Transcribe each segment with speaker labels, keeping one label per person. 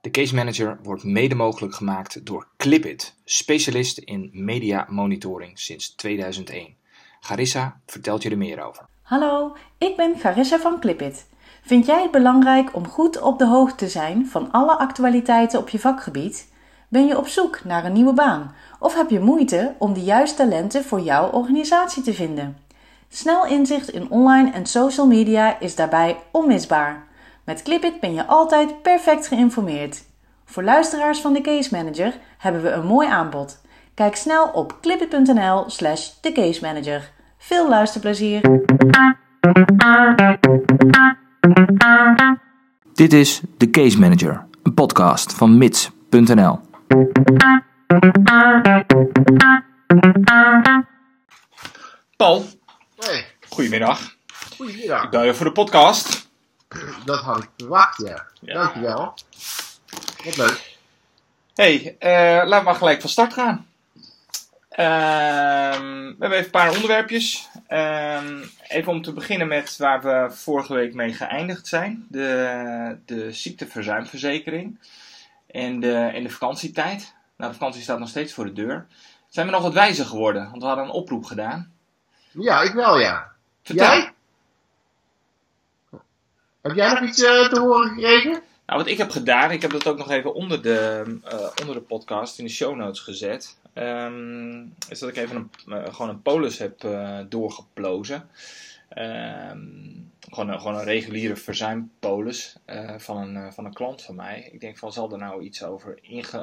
Speaker 1: De Case Manager wordt mede mogelijk gemaakt door Clipit, specialist in media monitoring sinds 2001. Garissa vertelt je er meer over.
Speaker 2: Hallo, ik ben Garissa van Clipit. Vind jij het belangrijk om goed op de hoogte te zijn van alle actualiteiten op je vakgebied? Ben je op zoek naar een nieuwe baan of heb je moeite om de juiste talenten voor jouw organisatie te vinden? Snel inzicht in online en social media is daarbij onmisbaar. Met Clipit ben je altijd perfect geïnformeerd. Voor luisteraars van de Case Manager hebben we een mooi aanbod. Kijk snel op clipit.nl/slash Manager. Veel luisterplezier!
Speaker 1: Dit is de Case Manager, een podcast van mits.nl. Paul,
Speaker 3: Hey,
Speaker 1: goedemiddag.
Speaker 3: goedemiddag.
Speaker 1: Ik bel je voor de podcast.
Speaker 3: Dat had ik verwacht, ja.
Speaker 1: Ja.
Speaker 3: Dankjewel. Wat leuk.
Speaker 1: hey, eh, laten we maar gelijk van start gaan. Ehm, we hebben even een paar onderwerpjes. Ehm, even om te beginnen met waar we vorige week mee geëindigd zijn. De, de ziekteverzuimverzekering en de, en de vakantietijd. Nou, de vakantie staat nog steeds voor de deur. Zijn we nog wat wijzer geworden? Want we hadden een oproep gedaan.
Speaker 3: Ja, ik wel, ja.
Speaker 1: Vertel.
Speaker 3: Jij? Heb jij nog iets eh, te horen gekregen?
Speaker 1: Nou, wat ik heb gedaan, ik heb dat ook nog even onder de, eh, onder de podcast in de show notes gezet. ehm, is dat ik even een, eh, gewoon een polis heb doorgeplozen. Ehm, gewoon, een, gewoon een reguliere verzuimpolis van, een, van een klant van mij. Ik denk van, zal er nou iets over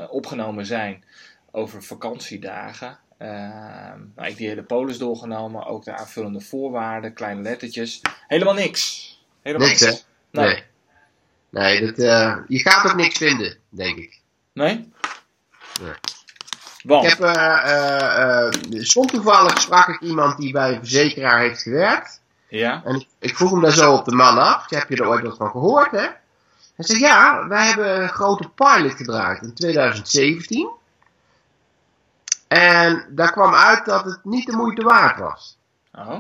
Speaker 1: opgenomen zijn over vakantiedagen? Ehm, nou, ik die hele polis doorgenomen, ook de aanvullende voorwaarden, kleine lettertjes. Helemaal niks. Helemaal
Speaker 3: Niks, hè?
Speaker 1: Nee.
Speaker 3: Nee. Nee, dat, eh, je gaat ook niks vinden, denk ik.
Speaker 1: Nee?
Speaker 3: Nee.
Speaker 1: Want?
Speaker 3: Ik heb, stond toevallig sprak ik iemand die bij een verzekeraar heeft gewerkt.
Speaker 1: Ja?
Speaker 3: En ik, ik vroeg hem daar zo op de man af. Heb je er ooit wat van gehoord, hè? Hij zei, ja, wij hebben een grote pilot gedraaid in 2017. En daar kwam uit dat het niet de moeite waard was.
Speaker 1: Oh.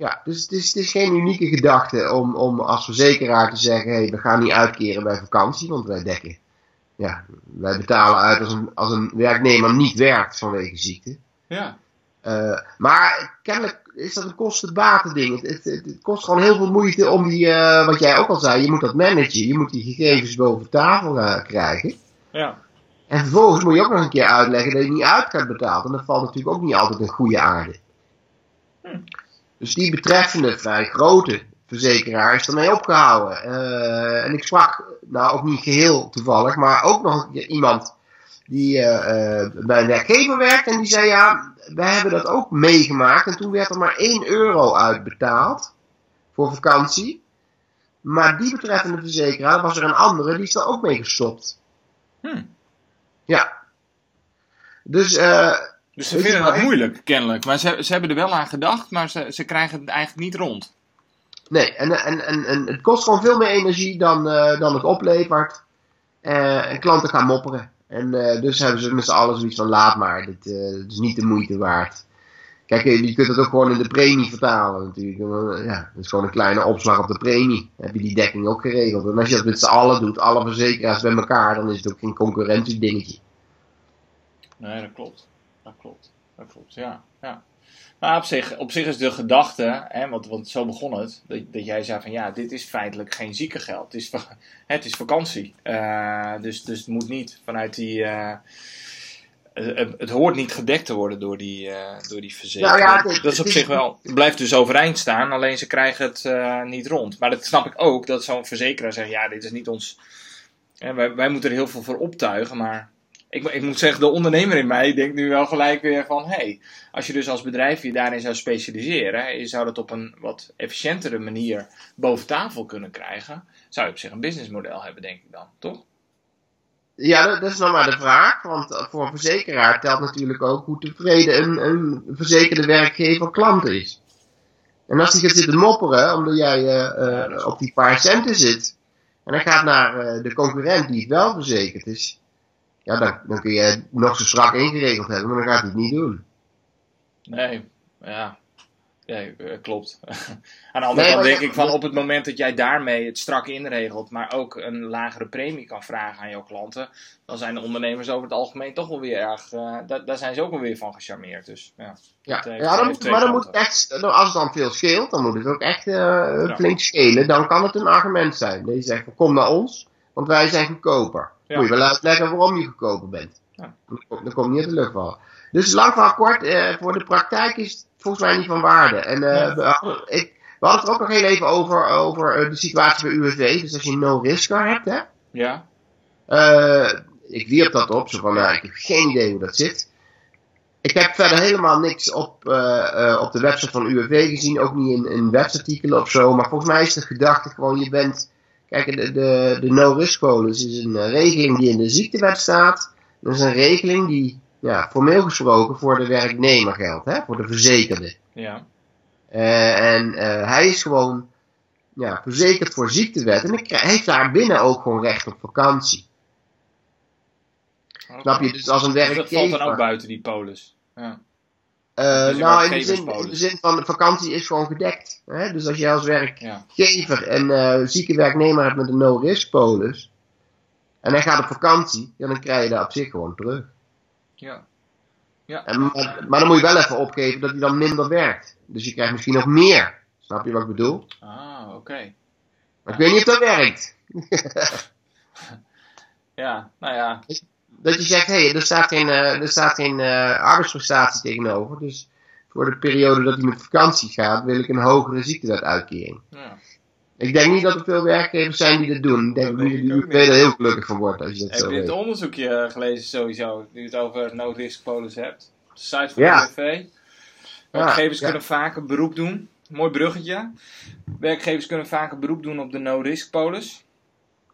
Speaker 3: Ja, dus het is, het is geen unieke gedachte om, om als verzekeraar te zeggen, hey, we gaan niet uitkeren bij vakantie, want wij dekken. Ja, wij betalen uit als een, als een werknemer niet werkt vanwege ziekte.
Speaker 1: Ja.
Speaker 3: Eh, maar kennelijk is dat een kosten-baten ding. Het, het, het kost gewoon heel veel moeite om die, eh, wat jij ook al zei, je moet dat managen. Je moet die gegevens boven tafel eh, krijgen.
Speaker 1: Ja.
Speaker 3: En vervolgens moet je ook nog een keer uitleggen dat je niet uit kan betaald. En dat valt natuurlijk ook niet altijd in goede aarde.
Speaker 1: Hm.
Speaker 3: Dus die betreffende vrij grote verzekeraar is ermee opgehouden. Eh, en ik sprak, nou ook niet geheel toevallig, maar ook nog iemand die eh, eh, bij een werkgever werkt. En die zei ja, wij hebben dat ook meegemaakt. En toen werd er maar 1 euro uitbetaald voor vakantie. Maar die betreffende verzekeraar was er een andere, die is er ook mee gestopt.
Speaker 1: Hm.
Speaker 3: Ja. Dus, eh,
Speaker 1: Dus ze vinden dat moeilijk, kennelijk. Maar ze, ze hebben er wel aan gedacht, maar ze, ze krijgen het eigenlijk niet rond.
Speaker 3: nee, en, en, en, en het kost gewoon veel meer energie dan, eh, dan het oplevert. Eh, en klanten gaan mopperen. En eh, dus hebben ze met z'n allen zoiets van laat maar, dit, eh, dit is niet de moeite waard. Kijk, je kunt het ook gewoon in de premie vertalen natuurlijk. Ja, dat is gewoon een kleine opslag op de premie. Dan heb je die dekking ook geregeld. En als je dat met z'n allen doet, alle verzekeraars bij elkaar, dan is het ook geen concurrentiedingetje.
Speaker 1: Nee, dat klopt. Dat klopt. Dat klopt, ja. ja. Maar op zich, op zich is de gedachte, hè, want, want zo begon het, dat, dat jij zei van ja, dit is feitelijk geen ziekengeld. Het is, het is vakantie. Eh, dus, dus het moet niet vanuit die. eh, het, het hoort niet gedekt te worden door die, eh, door die verzekering.
Speaker 3: Nou ja,
Speaker 1: dat is op zich wel. Het blijft dus overeind staan, alleen ze krijgen het niet rond. Maar dat snap ik ook, dat zo'n verzekeraar zegt: ja, dit is niet ons. Hè, wij, wij moeten er heel veel voor optuigen, maar ik, ik moet zeggen, de ondernemer in mij denkt nu wel gelijk weer van: hé, hey, als je dus als bedrijf je daarin zou specialiseren, je zou dat op een wat efficiëntere manier boven tafel kunnen krijgen, zou je op zich een businessmodel hebben, denk ik dan, toch?
Speaker 3: Ja, dat, dat is nog maar de vraag. Want voor een verzekeraar telt natuurlijk ook hoe tevreden een, een verzekerde werkgever klant is. En als die gaat zitten mopperen, omdat jij eh, eh, op die paar centen zit, en hij gaat naar eh, de concurrent die wel verzekerd is, ja, dan, dan kun je het nog zo strak ingeregeld hebben, maar dan gaat hij het niet doen.
Speaker 1: Nee, ja. Ja, eh, klopt. Aan de andere
Speaker 3: Nee,
Speaker 1: kant denk
Speaker 3: ja,
Speaker 1: ik van op het moment dat jij daarmee het strak inregelt, maar ook een lagere premie kan vragen aan jouw klanten, dan zijn de ondernemers over het algemeen toch wel weer erg, eh, daar, daar zijn ze ook wel weer van gecharmeerd. Dus ja,
Speaker 3: Ja,
Speaker 1: heeft-
Speaker 3: ja dan moet, maar dan moet het echt, als het dan veel scheelt, dan moet het ook echt eh,
Speaker 1: Ja.
Speaker 3: flink schelen. Dan kan het een argument zijn. Dat je zegt, van, kom naar ons, want wij zijn goedkoper.
Speaker 1: Ja.
Speaker 3: Moet je wel uitleggen waarom je goedkoper bent.
Speaker 1: Ja.
Speaker 3: Dan, kom- dan kom je niet uit de lucht vallen. Dus lang verhaal kort, eh, voor de praktijk is het volgens mij niet van waarde. En eh, we, hadden- ik, we hadden het ook nog heel even over, over eh, de situatie bij UWV. Dus als je no risker hebt, hè.
Speaker 1: ja,
Speaker 3: ik wierp dat op, zo van, nou, ik heb geen idee hoe dat zit. Ik heb verder helemaal niks op, op de website van UWV gezien, ook niet in, in websartikelen of zo. Maar volgens mij is de gedachte gewoon, je bent... Kijk, de, de, de no-risk policy is een eh, regeling die in de ziektewet staat. Dat is een regeling die, ja, formeel gesproken, voor de werknemer geldt, hè, voor de verzekerde.
Speaker 1: ja,
Speaker 3: Eh, en eh, hij is gewoon ja, verzekerd voor ziektewet. En hij heeft daar binnen ook gewoon recht op vakantie. Snap je? Dus als een
Speaker 1: Maar dat
Speaker 3: werkgever...
Speaker 1: valt dan ook buiten die polis. Ja, Dus een
Speaker 3: nou, in de, zin,
Speaker 1: werkgeverspolis.
Speaker 3: in de zin van de vakantie is gewoon gedekt. Hè? Dus als je als
Speaker 1: ja,
Speaker 3: werkgever een eh, zieke werknemer hebt met een no-risk polis. En hij gaat op vakantie, ja, dan krijg je dat op zich gewoon terug.
Speaker 1: ja.
Speaker 3: En, maar, maar dan moet je wel even opgeven dat hij dan minder werkt. Dus je krijgt misschien nog meer. Snap je wat ik bedoel?
Speaker 1: Ah, oké.
Speaker 3: Maar ik weet niet of dat werkt.
Speaker 1: Ja, nou ja,
Speaker 3: Dat je zegt, hé, hey, er staat geen, eh, er staat geen eh, arbeidsprestatie tegenover. Dus voor de periode dat hij met vakantie gaat, wil ik een hogere ziektewetuitkering.
Speaker 1: ja.
Speaker 3: Ik denk niet dat er veel werkgevers zijn die dat doen. Ik denk
Speaker 1: Dat
Speaker 3: UWV er heel gelukkig van wordt als je dat
Speaker 1: Heb
Speaker 3: zo
Speaker 1: je het onderzoekje gelezen sowieso, nu het over no-risk polis hebt? De site van
Speaker 3: Ja.
Speaker 1: de UWV. Werkgevers
Speaker 3: ja.
Speaker 1: kunnen vaker beroep doen. Mooi bruggetje. Werkgevers kunnen vaker beroep doen op de no-risk polis.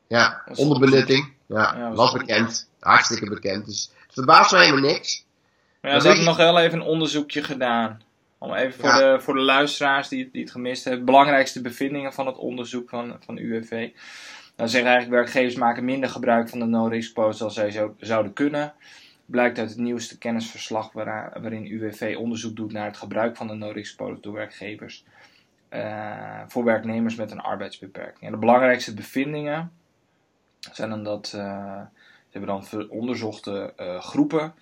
Speaker 3: Ja, onderbenutting. Ja,
Speaker 1: Ja,
Speaker 3: was bekend. Hartstikke bekend. Dus het verbaast me helemaal niks.
Speaker 1: Maar ja,
Speaker 3: Maar
Speaker 1: ze hebben nog wel even een onderzoekje gedaan. Om even voor,
Speaker 3: Ja.
Speaker 1: de, voor de luisteraars die, die het gemist hebben. Belangrijkste bevindingen van het onderzoek van, van UWV. Dan zeggen eigenlijk werkgevers maken minder gebruik van de no-risk polis dan zij zo, zouden kunnen. Blijkt uit het nieuwste kennisverslag waarin UWV onderzoek doet naar het gebruik van de no-risk door werkgevers. eh, voor werknemers met een arbeidsbeperking. En de belangrijkste bevindingen zijn dan dat eh, ze hebben dan onderzochte eh, groepen.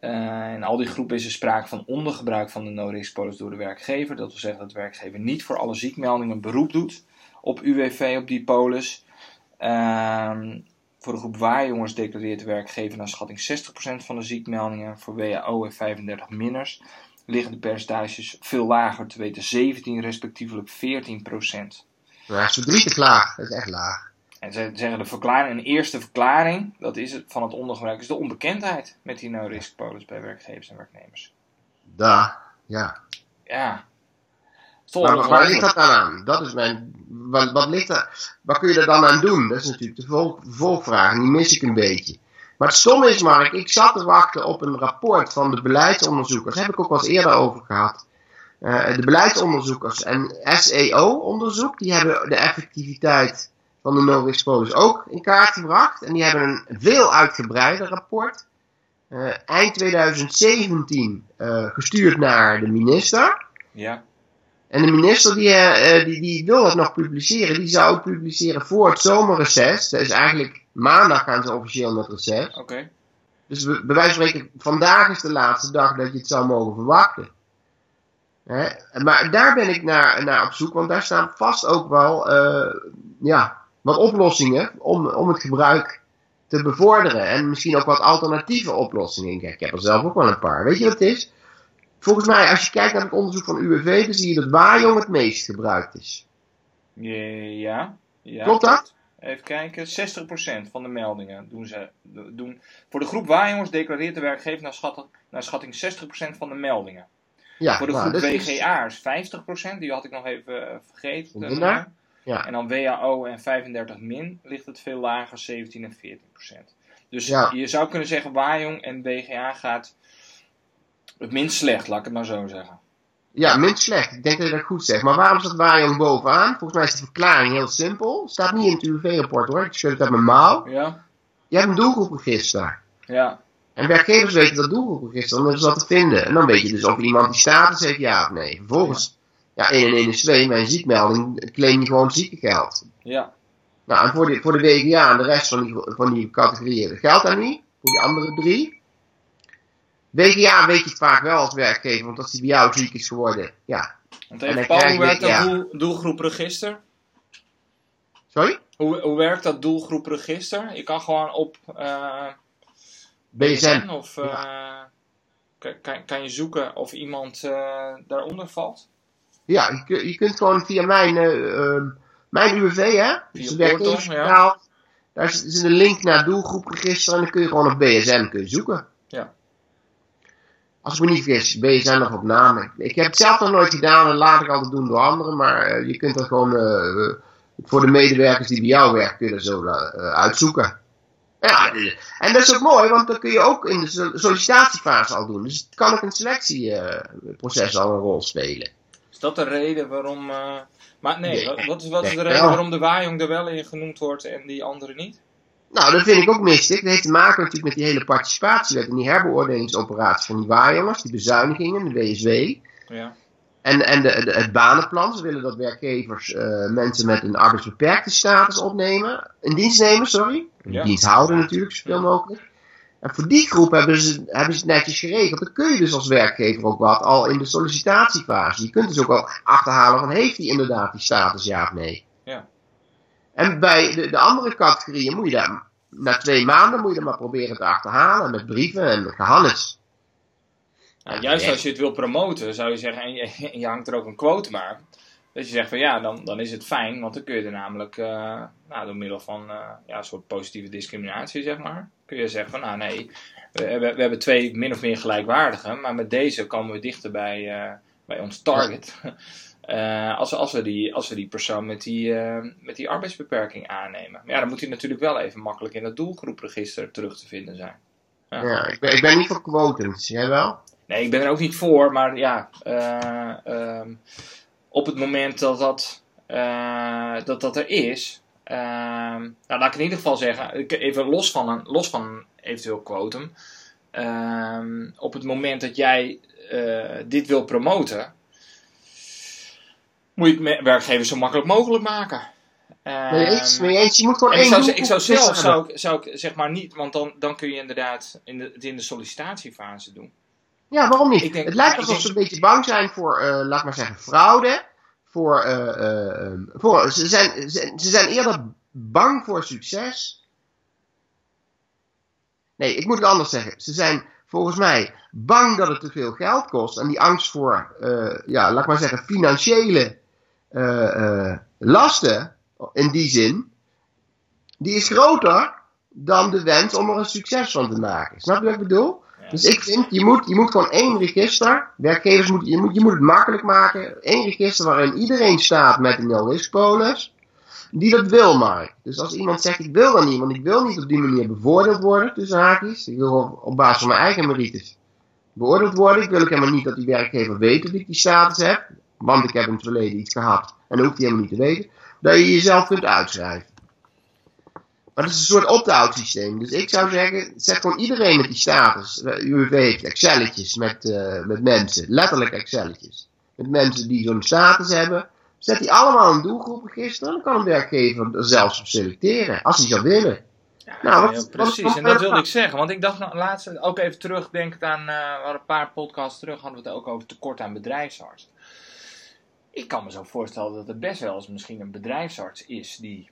Speaker 1: Eh, in al die groepen is er sprake van ondergebruik van de no-risk polis door de werkgever. Dat wil zeggen dat de werkgever niet voor alle ziekmeldingen beroep doet op UWV, op die polis. Ehm, voor de groep waarjongens declareert de werkgever naar schatting 60% van de ziekmeldingen. Voor WAO en 35 minners liggen de percentages veel lager, te weten 17 respectievelijk 14%.
Speaker 3: Maar het is verdrietig laag. Dat is echt laag.
Speaker 1: En ze zeggen de verklaring, een eerste verklaring, dat is het van het ondergebruik, is de onbekendheid met die no-risk polis bij werkgevers en werknemers.
Speaker 3: Da, ja.
Speaker 1: Ja. Toch
Speaker 3: Maar waar, ligt dat dan aan? Dat is mijn. Wat, wat ligt er, wat kun je er dan aan doen? Dat is natuurlijk de vol. En die mis ik een beetje. Maar het stomme is, Mark, ik zat te wachten op een rapport van de beleidsonderzoekers. Daar heb ik ook wel eens eerder over gehad. Eh, de beleidsonderzoekers en SEO-onderzoek, die hebben de effectiviteit van de no-risk polis ook in kaart gebracht. En die hebben een veel uitgebreider rapport. eh, eind 2017 eh, gestuurd naar de minister.
Speaker 1: Ja.
Speaker 3: En de minister die, eh, die, die wil dat nog publiceren. Die zou het publiceren voor het zomerreces. Dat is eigenlijk maandag gaan ze officieel met reces.
Speaker 1: Oké.
Speaker 3: Dus bij wijze van spreken, vandaag is de laatste dag dat je het zou mogen verwachten. Hè? Maar daar ben ik naar, naar op zoek, want daar staan vast ook wel ja, wat oplossingen om, om het gebruik te bevorderen. En misschien ook wat alternatieve oplossingen. Kijk, ik heb er zelf ook wel een paar. Weet je wat het is? Volgens mij, als je kijkt naar het onderzoek van UWV, dan zie je dat Waaijong het meest gebruikt is.
Speaker 1: Ja. ja.
Speaker 3: Klopt dat?
Speaker 1: Even kijken. 60% van de meldingen doen ze. Doen. Voor de groep waarjongens declareert de werkgever naar, schat, naar schatting 60% van de meldingen.
Speaker 3: Ja,
Speaker 1: Voor de
Speaker 3: nou,
Speaker 1: groep
Speaker 3: dat is-
Speaker 1: WGA is 50%, die had ik nog even eh, vergeten.
Speaker 3: Ja.
Speaker 1: En dan WAO en 35 min ligt het veel lager, 17 en 14%. Dus
Speaker 3: Ja.
Speaker 1: je zou kunnen zeggen, Waaijong en WGA gaat het minst slecht, laat ik het maar zo zeggen.
Speaker 3: Ja, minst slecht. Ik denk dat je dat goed zegt. Maar waarom staat Waaijong bovenaan? Volgens mij is de verklaring heel simpel. Staat niet in het UWV-rapport hoor. Ik schud het uit mijn mouw.
Speaker 1: Ja?
Speaker 3: Je hebt een doelgroepregister.
Speaker 1: Ja.
Speaker 3: En werkgevers weten dat doelgroepregister, dan is dat te vinden. En dan weet je dus of iemand die status heeft, ja of nee. Vervolgens ja, 1 en 1 is 2, mijn ziekmelding claim je gewoon ziekengeld.
Speaker 1: Ja.
Speaker 3: Nou, en voor de, voor de WGA en de rest van die, van die categorieën geldt dat niet. Voor die andere drie. WGA weet je het vaak wel als werkgever, want als die bij jou ziek is geworden, ja.
Speaker 1: Want hoe
Speaker 3: je-
Speaker 1: werkt dat
Speaker 3: ja.
Speaker 1: doel, doelgroepregister?
Speaker 3: Sorry?
Speaker 1: Hoe, hoe werkt dat doelgroepregister? Je kan gewoon op eh
Speaker 3: BSN.
Speaker 1: of eh, kan, kan, kan je zoeken of iemand eh, daaronder valt?
Speaker 3: Ja, je, je kunt gewoon via mijn, ehm, mijn UWV, hè? Dus
Speaker 1: Via Portal,
Speaker 3: werkgeversportaal. Daar is, is een link naar het doelgroepregister en dan kun je gewoon op BSN kun je zoeken.
Speaker 1: Ja.
Speaker 3: Als ik me niet vergis, BSN of op naam. Ik, ik heb het zelf nog nooit gedaan en laat ik altijd doen door anderen, maar eh, je kunt dat gewoon eh, voor de medewerkers die bij jou werken, kun je dat zo uitzoeken. Ja, en dat is ook mooi, want dan kun je ook in de sol- sollicitatiefase al doen. Dus het kan ook een selectieproces al een rol spelen.
Speaker 1: Is dat de reden waarom... eh, maar nee,
Speaker 3: Nee,
Speaker 1: wat, wat is, wat is de reden
Speaker 3: wel.
Speaker 1: waarom de Wajong er wel in genoemd wordt en die andere niet?
Speaker 3: Nou, dat vind ik ook mistig. Dat heeft te maken natuurlijk met die hele participatiewet en die herbeoordelingsoperatie van die waarjongers, die bezuinigingen, de WSW.
Speaker 1: Ja.
Speaker 3: En, en de, de- het banenplan. Ze willen dat werkgevers eh, mensen met een arbeidsbeperkte status opnemen. In dienst nemen, sorry.
Speaker 1: Ja.
Speaker 3: dienst houden natuurlijk, zoveel mogelijk. En voor die groep hebben ze, hebben ze het netjes geregeld. Dan kun je dus als werkgever ook wat al in de sollicitatiefase. Je kunt dus ook wel achterhalen van heeft hij inderdaad die status ja of nee.
Speaker 1: Ja.
Speaker 3: En bij de, de andere categorieën moet je daar, na twee maanden moet je dat maar proberen te achterhalen met brieven en gehannes.
Speaker 1: Nou, juist als je het wil promoten, zou je zeggen, en je, je hangt er ook een quotum aan. Dat je zegt van ja, dan, dan is het fijn, want dan kun je er namelijk eh, nou, door middel van eh, ja, een soort positieve discriminatie, zeg maar, kun je zeggen van nou nee, we, we, we hebben twee min of meer gelijkwaardige, maar met deze komen we dichter bij, eh, bij ons target. Als, als, we die, als we die persoon met die, met die arbeidsbeperking aannemen. Maar ja, dan moet hij natuurlijk wel even makkelijk in het doelgroepregister terug te vinden zijn. Ja.
Speaker 3: Ja, ik, ben, ik ben niet voor quotums. Jij wel?
Speaker 1: Nee, ik ben er ook niet voor, maar ja, eh, ehm, op het moment dat dat, eh, dat, dat er is, ehm, nou, laat ik in ieder geval zeggen, ik- even los van een, los van een eventueel quotum, ehm, op het moment dat jij eh, dit wil promoten, moet je het werkgevers zo makkelijk mogelijk maken.
Speaker 3: Eens?
Speaker 1: Ehm,
Speaker 3: je eens? Je moet gewoon
Speaker 1: ik
Speaker 3: één
Speaker 1: zou, ik zou
Speaker 3: voor
Speaker 1: zelf ik- zou ik zeg maar niet, want dan, dan kun je inderdaad in de, het in de sollicitatiefase doen.
Speaker 3: Ja, waarom niet?
Speaker 1: Denk-
Speaker 3: het lijkt alsof ze een beetje bang zijn voor, eh, laat maar zeggen, fraude. Voor, eh, eh, voor, ze, zijn, ze, ze zijn eerder bang voor succes. Nee, ik moet het anders zeggen. Ze zijn volgens mij bang dat het te veel geld kost. En die angst voor, ja, laat maar zeggen, financiële lasten, in die zin, die is groter dan de wens om er een succes van te maken. Snap je wat ik bedoel? Dus ik vind, je moet, je moet gewoon één register. Werkgevers moeten, je moet, je moet het makkelijk maken. Eén register waarin iedereen staat met een nul-risk polis. Die dat wil maar. Dus als iemand zegt, ik wil dat niet, want ik wil niet op die manier bevoordeeld worden, tussen haakjes. Ik wil op, op basis van mijn eigen merites beoordeeld worden. Ik wil ook helemaal niet dat die werkgever weet dat ik die status heb. Want ik heb in het verleden iets gehad. En dat hoeft hij helemaal niet te weten. Dat je jezelf kunt uitschrijven. Maar dat is een soort opt-out systeem. Dus ik zou zeggen, zet gewoon iedereen met die status. UWV heeft Excelletjes met, eh, met mensen. Letterlijk Excelletjes. Met mensen die zo'n status hebben. Zet die allemaal in een doelgroepregister. En dan kan een werkgever er zelfs op selecteren. Als hij zou willen.
Speaker 1: Ja,
Speaker 3: Nou, wat-
Speaker 1: ja,
Speaker 3: wat-
Speaker 1: precies.
Speaker 3: wat-
Speaker 1: en dat wilde ik zeggen. Want ik dacht nou, laatst ook even terugdenkend aan, eh, we hadden een paar podcasts terug, hadden we het ook over tekort aan bedrijfsarts. Ik kan me zo voorstellen dat er best wel eens misschien een bedrijfsarts is die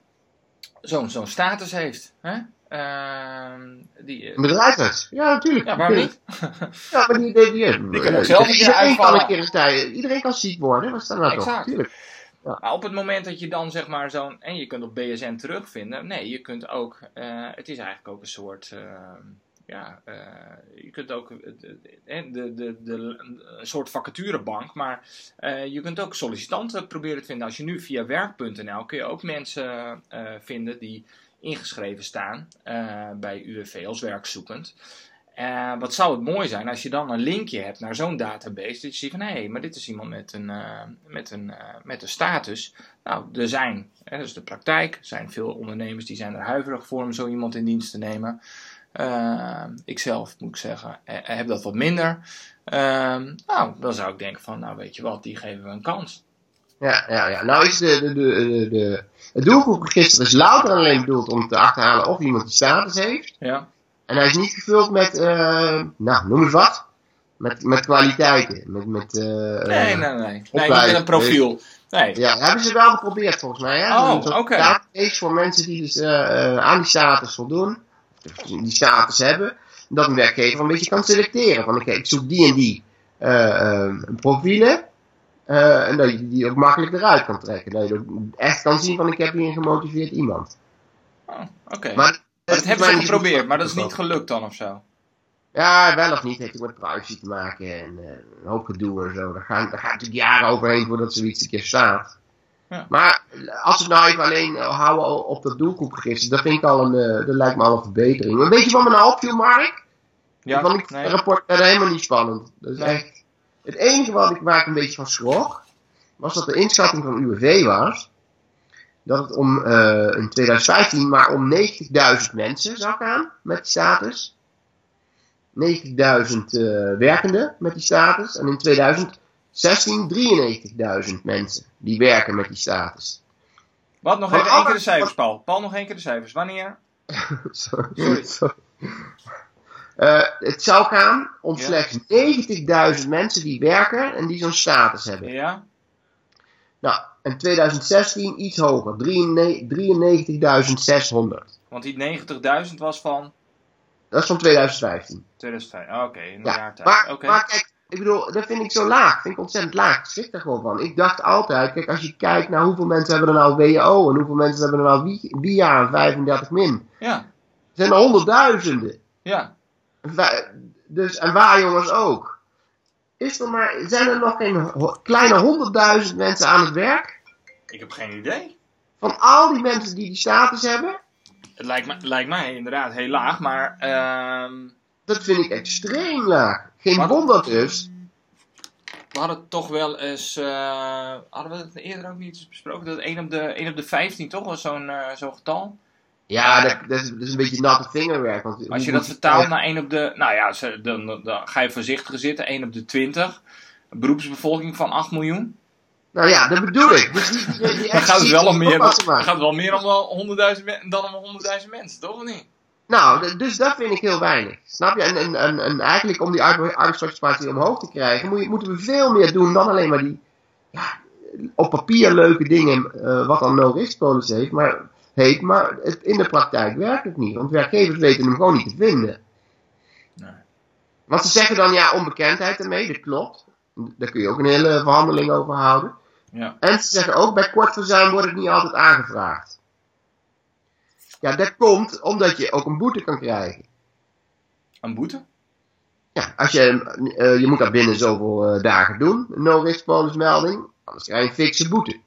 Speaker 1: zo'n zo'n status heeft. Hè? Ehm, die, eh,
Speaker 3: Een bedrijfsarts. Ja, natuurlijk.
Speaker 1: ja, waarom niet?
Speaker 3: Ja, maar die, die, die,
Speaker 1: Die kan ook zelf een keer
Speaker 3: iedereen kan een keer. Iedereen kan ziek worden. Wat staat nou toch? Tuurlijk.
Speaker 1: Maar op het moment dat je dan zeg maar zo'n. En je kunt op BSN terugvinden. Nee, je kunt ook. eh, het is eigenlijk ook een soort. eh, ja, eh, je kunt ook. eh, de, de, de, de, een soort vacaturebank. Maar eh, je kunt ook sollicitanten proberen te vinden. Als je nu via werk.nl. kun je ook mensen vinden die ingeschreven staan bij UWV als werkzoekend. Wat zou het mooi zijn als je dan een linkje hebt naar zo'n database. Dat je ziet van hé, hey, maar dit is iemand met een, met een, met een status. Nou, er zijn, hè, dat is de praktijk, er zijn veel ondernemers die zijn er huiverig voor om zo iemand in dienst te nemen. Uh, ikzelf moet ik zeggen, heb dat wat minder. Uh, nou, dan zou ik denken van, nou weet je wat, die geven we een kans.
Speaker 3: Ja, ja, ja. Nou is de, de, de, de, het doelgroepregister is louter en alleen bedoeld om te achterhalen of iemand die status heeft.
Speaker 1: Ja.
Speaker 3: En hij is niet gevuld met, eh, nou, noem eens wat. Met, met kwaliteiten. Met, met, eh,
Speaker 1: Nee,
Speaker 3: eh,
Speaker 1: nee, nee. Nee, niet
Speaker 3: opleiding.
Speaker 1: met een profiel. Nee.
Speaker 3: Ja, hebben ze wel geprobeerd volgens mij. Hè?
Speaker 1: Oh, oké.
Speaker 3: database voor mensen die dus eh, aan die status voldoen. Die status hebben. Dat een werkgever een beetje kan selecteren. Van oké, ik zoek die en die eh, eh, profielen. eh, en dat je die ook makkelijk eruit kan trekken. Dat je ook echt kan zien van ik heb hier een gemotiveerd iemand.
Speaker 1: Oh, Oké.
Speaker 3: Maar,
Speaker 1: Maar dat hebben ze geprobeerd, maar dat is niet gelukt dan of zo.
Speaker 3: Ja, wel of niet. Heeft ook met privacy te maken en eh, een hoop gedoe en zo. Daar gaan, daar gaan natuurlijk jaren overheen voordat zoiets een keer staat.
Speaker 1: Ja.
Speaker 3: Maar als we het nou even alleen eh, houden op dat doelgroepregister, dat vind ik al een, eh, dat lijkt me al een verbetering. Maar weet je wat me nou opviel, Mark?
Speaker 1: Ja,
Speaker 3: Want ik
Speaker 1: nee.
Speaker 3: het rapport verder helemaal niet spannend. Dat is
Speaker 1: Nee.
Speaker 3: echt, het enige wat ik, waar ik een beetje van schrok, was dat de inschatting van UWV was, dat het om eh, in 2015 maar om 90.000 mensen zou gaan met die status. 90.000 eh, werkenden met die status. En in 2016 93.000 mensen die werken met die status.
Speaker 1: Wat, nog even één keer de cijfers, Paul. Paul, nog één keer de cijfers. Wanneer?
Speaker 3: Sorry.
Speaker 1: Sorry.
Speaker 3: Sorry. Eh, het zou gaan om
Speaker 1: Ja.
Speaker 3: slechts 90.000 mensen die werken en die zo'n status hebben.
Speaker 1: Ja?
Speaker 3: Nou, in 2016 iets hoger, 93.600.
Speaker 1: Want die 90.000 was van
Speaker 3: Dat is van 2015.
Speaker 1: 2005. Oh, Oké, in een
Speaker 3: Ja,
Speaker 1: jaar tijd.
Speaker 3: maar, maar kijk, ik bedoel, dat vind ik zo laag. vind ik ontzettend laag. Ik schrik er gewoon van. Ik dacht altijd, kijk, als je kijkt naar hoeveel mensen hebben er nou WO en hoeveel mensen hebben er nou WIA en 35 min.
Speaker 1: Ja,
Speaker 3: Er zijn er honderdduizenden.
Speaker 1: ja.
Speaker 3: Dus, en waar jongens ook. Is er maar, zijn er nog geen kleine honderdduizend mensen aan het werk?
Speaker 1: Ik heb geen idee.
Speaker 3: Van al die mensen die die status hebben?
Speaker 1: Het lijkt, me, lijkt mij inderdaad heel laag, maar... ehm,
Speaker 3: Dat vind ik extreem laag. Geen wonder dus.
Speaker 1: we hadden toch wel eens... eh, hadden we het eerder ook niet besproken? Dat 1 op de, 1 op de 15 toch was zo'n eh, zo'n getal?
Speaker 3: Ja, dat, dat, is, dat is een beetje natte vingerwerk. Want
Speaker 1: Als je dat vertaalt naar 1 op de... Nou ja, dan, dan ga je voorzichtiger zitten. 1 op de 20. Een beroepsbevolking van 8 miljoen.
Speaker 3: Nou ja, dat bedoel ik. Dus die, die, die
Speaker 1: Dan gaat het wel om meer, gaat het wel meer om wel 100.000 men- dan om 100.000 mensen, toch of niet?
Speaker 3: Nou, dus dat vind ik heel weinig. Snap je? En, en, en, en eigenlijk om die arbe- arbeidsparticipatie omhoog te krijgen, moet je, moeten we veel meer doen dan alleen maar die ja, op papier leuke dingen, eh, wat dan no-risk policy heeft, maar, heet, maar het, in de praktijk werkt het niet. Want werkgevers weten hem gewoon niet te vinden.
Speaker 1: Nee.
Speaker 3: Want ze zeggen dan ja, onbekendheid ermee, dat klopt. Daar kun je ook een hele verhandeling over houden.
Speaker 1: Ja.
Speaker 3: En ze zeggen ook, bij kort verzuim wordt het niet altijd aangevraagd. Ja, dat komt omdat je ook een boete kan krijgen.
Speaker 1: Een boete?
Speaker 3: Ja, als je, eh, je moet dat binnen zoveel eh, dagen doen, een no-risk bonusmelding, anders krijg je een fikse boete.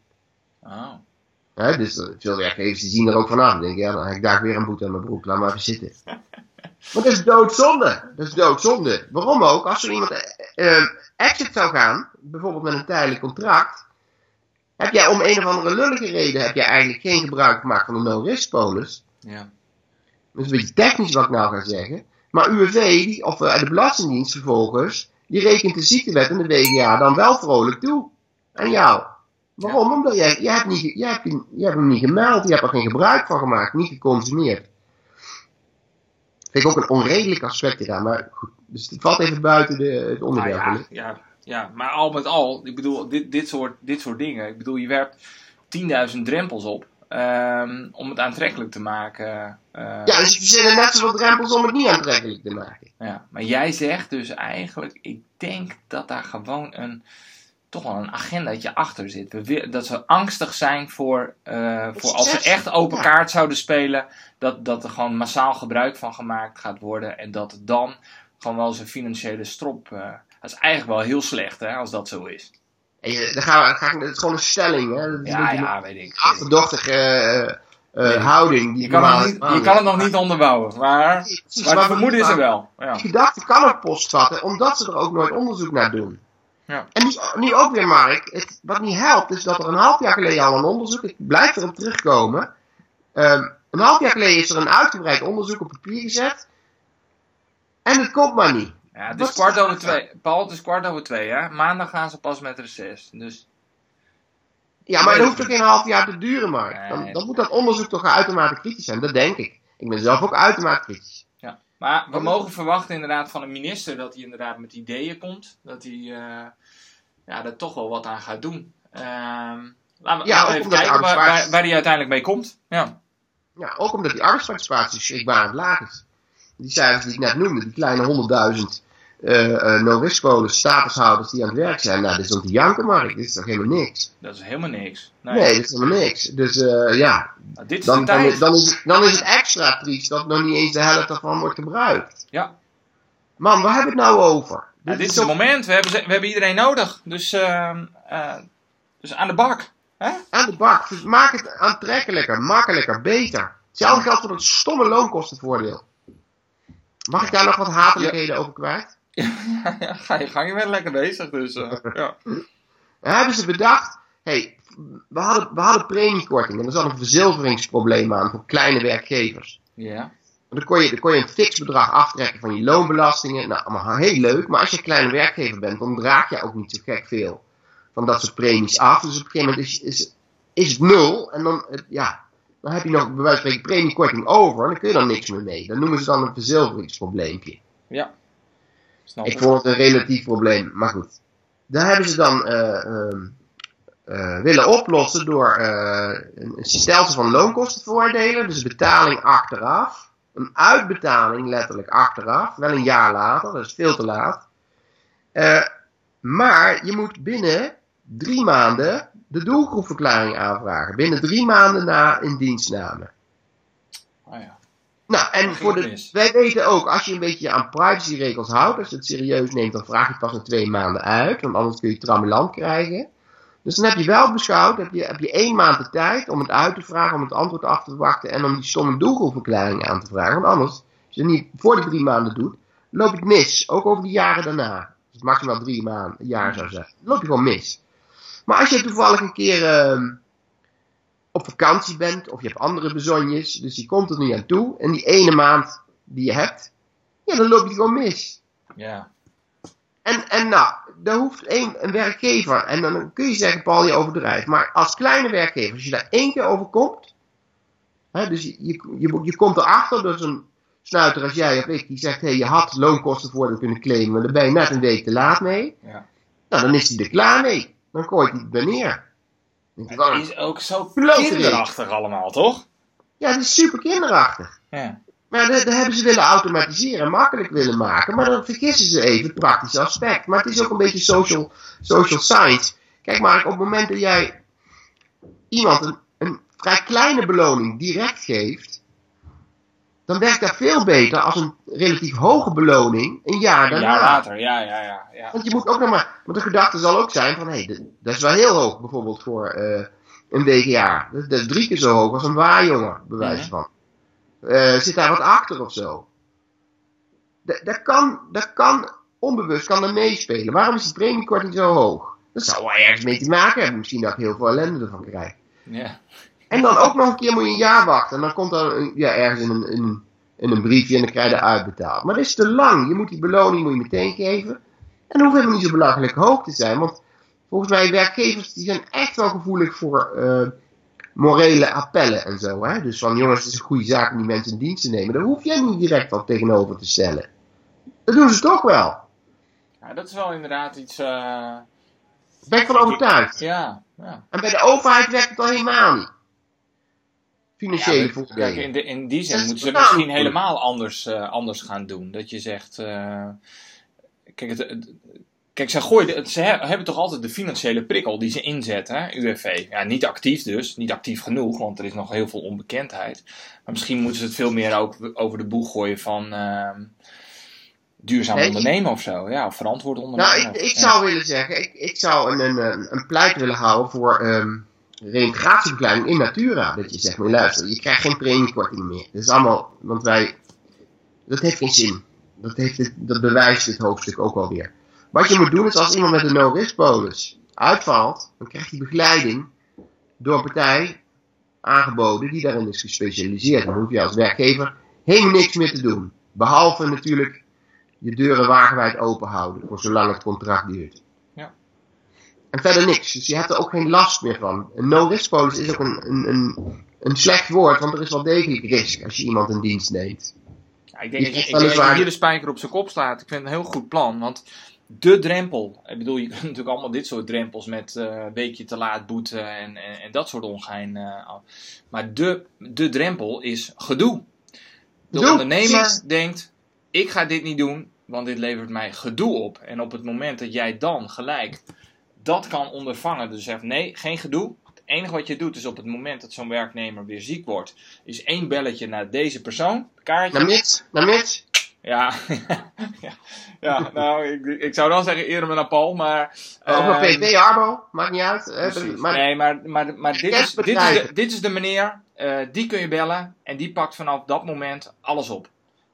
Speaker 1: Oh.
Speaker 3: Hè, dus eh, veel werkgevers die zien er ook vanaf. Dan denk ik, ja, dan heb ik daar weer een boete aan mijn broek, laat maar even zitten. Maar dat is doodzonde. Dat is doodzonde. Waarom ook? Als er iemand exit zou gaan, bijvoorbeeld met een tijdelijk contract, heb jij om een of andere lullige reden, heb jij eigenlijk geen gebruik gemaakt van de no-risk bonus.
Speaker 1: Ja.
Speaker 3: Dat is een beetje technisch wat ik nou ga zeggen. Maar UWV, die, of eh, de Belastingdienst vervolgens, die rekent de ziektewet en de WGA dan wel vrolijk toe. Aan jou. Waarom? Omdat jij, jij, hebt niet, jij, hebt, jij hebt hem niet gemeld, je hebt er geen gebruik van gemaakt, niet geconsumeerd. Vind ik ook een onredelijk aspect eraan, maar goed. Dus het valt even buiten de, het
Speaker 1: Nou
Speaker 3: onderwerp.
Speaker 1: ja, ja, ja, maar al met al, ik bedoel, dit, dit, soort, dit soort dingen. Ik bedoel, je werpt 10.000 drempels op ehm, om het aantrekkelijk te maken. eh,
Speaker 3: Ja, dus er zitten net zoveel drempels om het niet aantrekkelijk te maken.
Speaker 1: ja. Maar jij zegt dus eigenlijk, ik denk dat daar gewoon een, toch wel een agendaatje achter zit. We dat ze angstig zijn voor, eh, voor als ze echt open
Speaker 3: Ja.
Speaker 1: kaart zouden spelen, dat, dat er gewoon massaal gebruik van gemaakt gaat worden. En dat dan gewoon wel zijn financiële strop. eh, dat is eigenlijk wel heel slecht, hè, als dat zo is.
Speaker 3: En je, dan gaan we, ga ik, het is gewoon een stelling, hè. Dat is een
Speaker 1: Ja, ja, weet ik.
Speaker 3: een achterdochtige eh, eh, houding. Die
Speaker 1: Je kan, het
Speaker 3: normaal-
Speaker 1: niet, je kan het nog niet onderbouwen, maar,
Speaker 3: Precies,
Speaker 1: maar het vermoeden is er wel. Ja.
Speaker 3: Die gedachte kan ook postvatten, omdat ze er ook nooit onderzoek naar doen.
Speaker 1: Ja.
Speaker 3: En nu, nu ook weer, Mark, het, wat niet helpt, is dat er een half jaar geleden al een onderzoek, ik blijf erop terugkomen. Ehm, een half jaar geleden is er een uitgebreid onderzoek op papier gezet. En het komt maar niet.
Speaker 1: Ja, het is kwart over
Speaker 3: er?
Speaker 1: twee. Paul, het is kwart over twee, hè? Maandag gaan ze pas met reces. Dus
Speaker 3: Ja, maar dat hoeft toch geen half jaar te duren, Mark. Dan, dan moet dat onderzoek toch uitermate kritisch zijn, dat denk ik. Ik ben zelf ook uitermate kritisch.
Speaker 1: Ja. Maar we mogen verwachten inderdaad van een minister dat hij inderdaad met ideeën komt. Dat hij eh, ja, er toch wel wat aan gaat doen. Ehm laten we,
Speaker 3: Ja,
Speaker 1: laten even kijken waar,
Speaker 3: arbeidsmarkt-
Speaker 1: waar, waar hij uiteindelijk mee komt. Ja.
Speaker 3: Ja, ook omdat die arbeidsparticipatie schrikbarend laag is. Die cijfers die ik net noemde, die kleine 100.000 eh eh no-risk-polen, statushouders die aan het werk zijn, nou, dit is om te janken, Mark. Dit is toch helemaal niks?
Speaker 1: Dat is helemaal niks. Nee.
Speaker 3: Nee, dit is helemaal niks. Dus eh, ja,
Speaker 1: Nou, dit is
Speaker 3: dan,
Speaker 1: de
Speaker 3: dan,
Speaker 1: tijd.
Speaker 3: is, dan, is het, dan is het extra triest dat nog niet eens de helft daarvan wordt gebruikt.
Speaker 1: Ja.
Speaker 3: Man, waar hebben we het nou over?
Speaker 1: Ja, dit is het moment. We hebben, we hebben iedereen nodig. Dus, ehm, eh, dus aan de bak. Hè?
Speaker 3: aan de bak. Dus maak het aantrekkelijker, makkelijker, beter. Hetzelfde geldt voor het stomme loonkostenvoordeel. Mag ik daar nog wat hatelijkheden over kwijt?
Speaker 1: Ja, ja, ga je gang, je bent lekker bezig. Dus, eh, ja.
Speaker 3: Dan hebben ze bedacht, hey, we hadden, we hadden premiekorting en er zat een verzilveringsprobleem aan voor kleine werkgevers.
Speaker 1: ja.
Speaker 3: Dan kon, je, dan kon je een fix bedrag aftrekken van je loonbelastingen. Nou, allemaal heel leuk. Maar als je een kleine werkgever bent, dan draag je ook niet zo gek veel van dat soort premies af. Dus op een gegeven moment is, is, is het nul. En dan, eh, ja, dan heb je nog bij wijze van spreken premiekorting over. En dan kun je dan niks meer mee. Dat noemen ze dan een verzilveringsprobleempje.
Speaker 1: ja. Snap
Speaker 3: Ik vond het een relatief probleem, maar goed. Daar hebben ze dan eh, ehm, eh, willen oplossen door eh, een, stelsel van loonkostenvoordelen. Dus betaling achteraf. Een uitbetaling letterlijk achteraf. Wel een jaar later, dat is veel te laat. Maar je moet binnen drie maanden de doelgroepverklaring aanvragen. Binnen drie maanden na indienstname.
Speaker 1: Oh, ja.
Speaker 3: Nou, en voor de, wij weten ook, als je een beetje aan privacyregels houdt, als je het serieus neemt, dan vraag je het pas na twee maanden uit, want anders kun je trammeland krijgen. Dus dan heb je wel beschouwd, heb je, heb je één maand de tijd om het uit te vragen, om het antwoord af te wachten en om die stomme doelgroepverklaring aan te vragen. Want anders, als je het niet voor die drie maanden doet, loop je het mis. Ook over de jaren daarna. Als het maximaal drie maanden, een jaar zou zijn. Dan loop je gewoon mis. Maar als je toevallig een keer ehm, op vakantie bent, of je hebt andere bezonjes, dus je komt er niet aan toe, en die ene maand die je hebt, ja, dan loop je gewoon mis.
Speaker 1: ja.
Speaker 3: En, en nou, daar hoeft één, een werkgever, en dan kun je zeggen, Paul, je overdrijft, maar als kleine werkgever, als je daar één keer over komt, hè, dus je, je, je, je komt erachter, dus een snuiter als jij of ik, die zegt, hé, hey, je had loonkostenvoordeel kunnen claimen, maar daar ben je net een week te laat mee,
Speaker 1: ja.
Speaker 3: nou, dan is hij er klaar mee. Dan gooit hij het neer. Dan denk je, wat
Speaker 1: Het is ook zo kinderachtig allemaal, toch?
Speaker 3: Ja, het is super kinderachtig.
Speaker 1: Ja.
Speaker 3: Maar dat, dat hebben ze willen automatiseren en makkelijk willen maken. Maar dan vergissen ze even het praktische aspect. Maar het is ook een beetje social, social science. Kijk maar, op het moment dat jij iemand een, een vrij kleine beloning direct geeft, dan werkt dat veel beter als een relatief hoge beloning een jaar
Speaker 1: Een
Speaker 3: daarna.
Speaker 1: jaar later, ja, ja, ja. ja.
Speaker 3: Want je moet ook nog maar. Want de gedachte zal ook zijn van hé, hey, dat is wel heel hoog bijvoorbeeld voor eh, een WGA. Dat, dat is drie keer zo hoog als een waarjonger, bij wijze
Speaker 1: Mhm.
Speaker 3: van. Eh, zit daar wat achter of zo? Dat, dat, kan, dat kan onbewust kan dat meespelen. Waarom is die premiekorting zo hoog? Dat zou wel ergens mee te maken hebben. Misschien dat ik heel veel ellende ervan krijg.
Speaker 1: ja.
Speaker 3: En dan ook nog een keer moet je een jaar wachten. En dan komt er een- ja, ergens in een, in, een- in een briefje en dan krijg je dat uitbetaald. Maar dat is te lang. Je moet die beloning moet je meteen geven. En dat hoeft helemaal niet zo belachelijk hoog te zijn. Want volgens mij werkgevers die zijn echt wel gevoelig voor eh, morele appellen en zo. Hè? Dus van jongens, het is een goede zaak om die mensen in dienst te nemen. Daar hoef jij niet direct wat tegenover te stellen. Dat doen ze toch wel.
Speaker 1: ja, dat is wel inderdaad iets...
Speaker 3: Daar ben ik van overtuigd.
Speaker 1: ja, ja.
Speaker 3: En bij de overheid werkt het al helemaal niet. Financiële
Speaker 1: Ja,
Speaker 3: voordelen.
Speaker 1: Kijk, in, de, in die zin moeten ze
Speaker 3: totaal
Speaker 1: misschien helemaal anders, eh, anders gaan doen. Dat je zegt. eh, kijk, het, het- kijk, ze, gooien, ze he- hebben toch altijd de financiële prikkel die ze inzetten, hè, UWV. Ja, niet actief dus, niet actief genoeg, want er is nog heel veel onbekendheid. Maar misschien moeten ze het veel meer ook over de boeg gooien van. ehm, duurzaam
Speaker 3: Nee,
Speaker 1: ondernemen of zo, ja, of verantwoord ondernemen.
Speaker 3: Nou, ik, ik
Speaker 1: Ja.
Speaker 3: zou willen zeggen, ik, ik zou een, een, een, een pleit willen houden voor ehm reintegratieverklaring in Natura. Dat je zegt, maar luister, je krijgt geen premiekorting meer. Dat is allemaal, want wij, dat heeft geen zin. Dat, heeft het, dat bewijst dit hoofdstuk ook alweer. Wat je moet doen is als iemand met een no-risk polis uitvalt, dan krijgt hij begeleiding door een partij aangeboden die daarin is gespecialiseerd. Dan hoef je als werkgever helemaal niks meer te doen. Behalve natuurlijk je deuren wagenwijd open houden voor zolang het contract duurt. En verder niks. Dus je hebt er ook geen last meer van. Een no-risk polis is ook een, een, een, een slecht woord, want er is wel degelijk risk als je iemand in dienst neemt.
Speaker 1: Ja, ik denk
Speaker 3: Je
Speaker 1: dat je,
Speaker 3: krijgt
Speaker 1: ik denk dat je
Speaker 3: weliswaar-
Speaker 1: hier de spijker op zijn kop slaat. Ik vind het een heel goed plan. Want de drempel. Ik bedoel, je kunt natuurlijk allemaal dit soort drempels met eh weekje te laat boeten en, en, en dat soort ongein. eh, af. maar de, de drempel is gedoe. De ondernemer
Speaker 3: precies.
Speaker 1: denkt: ik ga dit niet doen, want dit levert mij gedoe op. En op het moment dat jij dan gelijk dat kan ondervangen, dus zegt: nee, geen gedoe. Het enige wat je doet is op het moment dat zo'n werknemer weer ziek wordt, is één belletje naar deze persoon, kaartje.
Speaker 3: Naar naar.
Speaker 1: Ja, ja, ja nou, ik, ik zou dan zeggen eerder naar Paul, maar...
Speaker 3: Of naar PV, Arbo, maakt niet uit. Maar,
Speaker 1: nee, maar, maar, maar dit, is, dit, is de, dit is de meneer, eh, die kun je bellen en die pakt vanaf dat moment alles op.